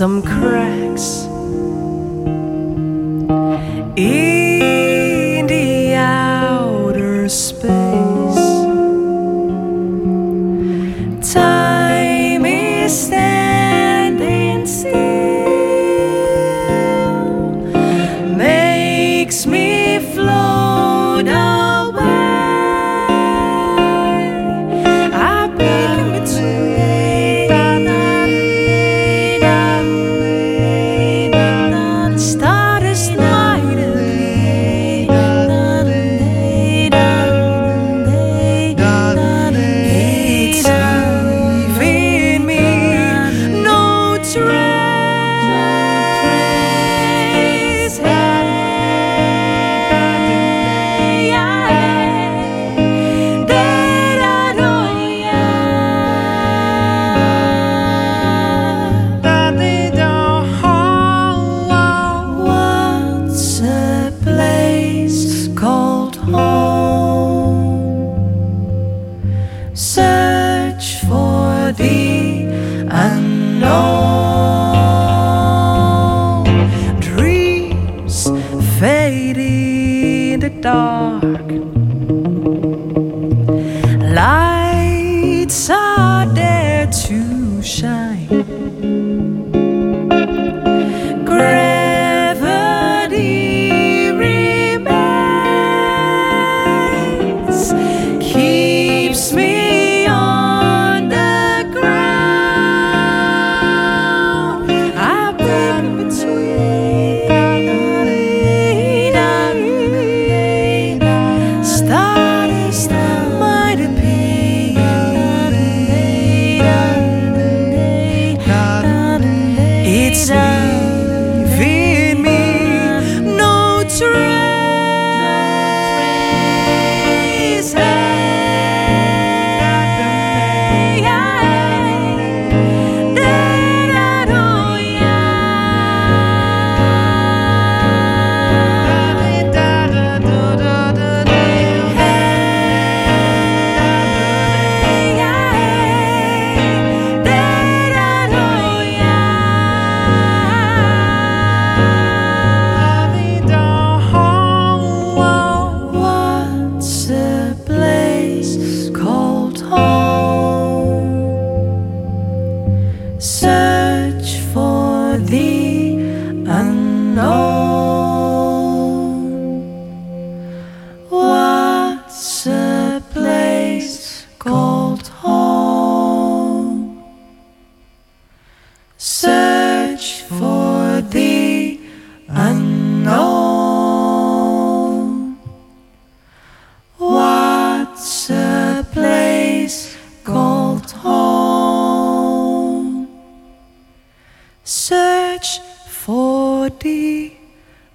some cracks in the outer space. Time is standing still, makes me float away. Dark. Lights are there to shine.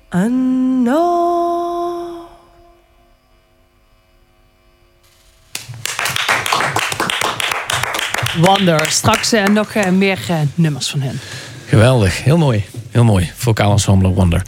Unknown. Wonder. Straks eh, nog eh, meer eh, nummers van hen. Geweldig, heel mooi. Heel mooi. Vocaal ensemble Wonder.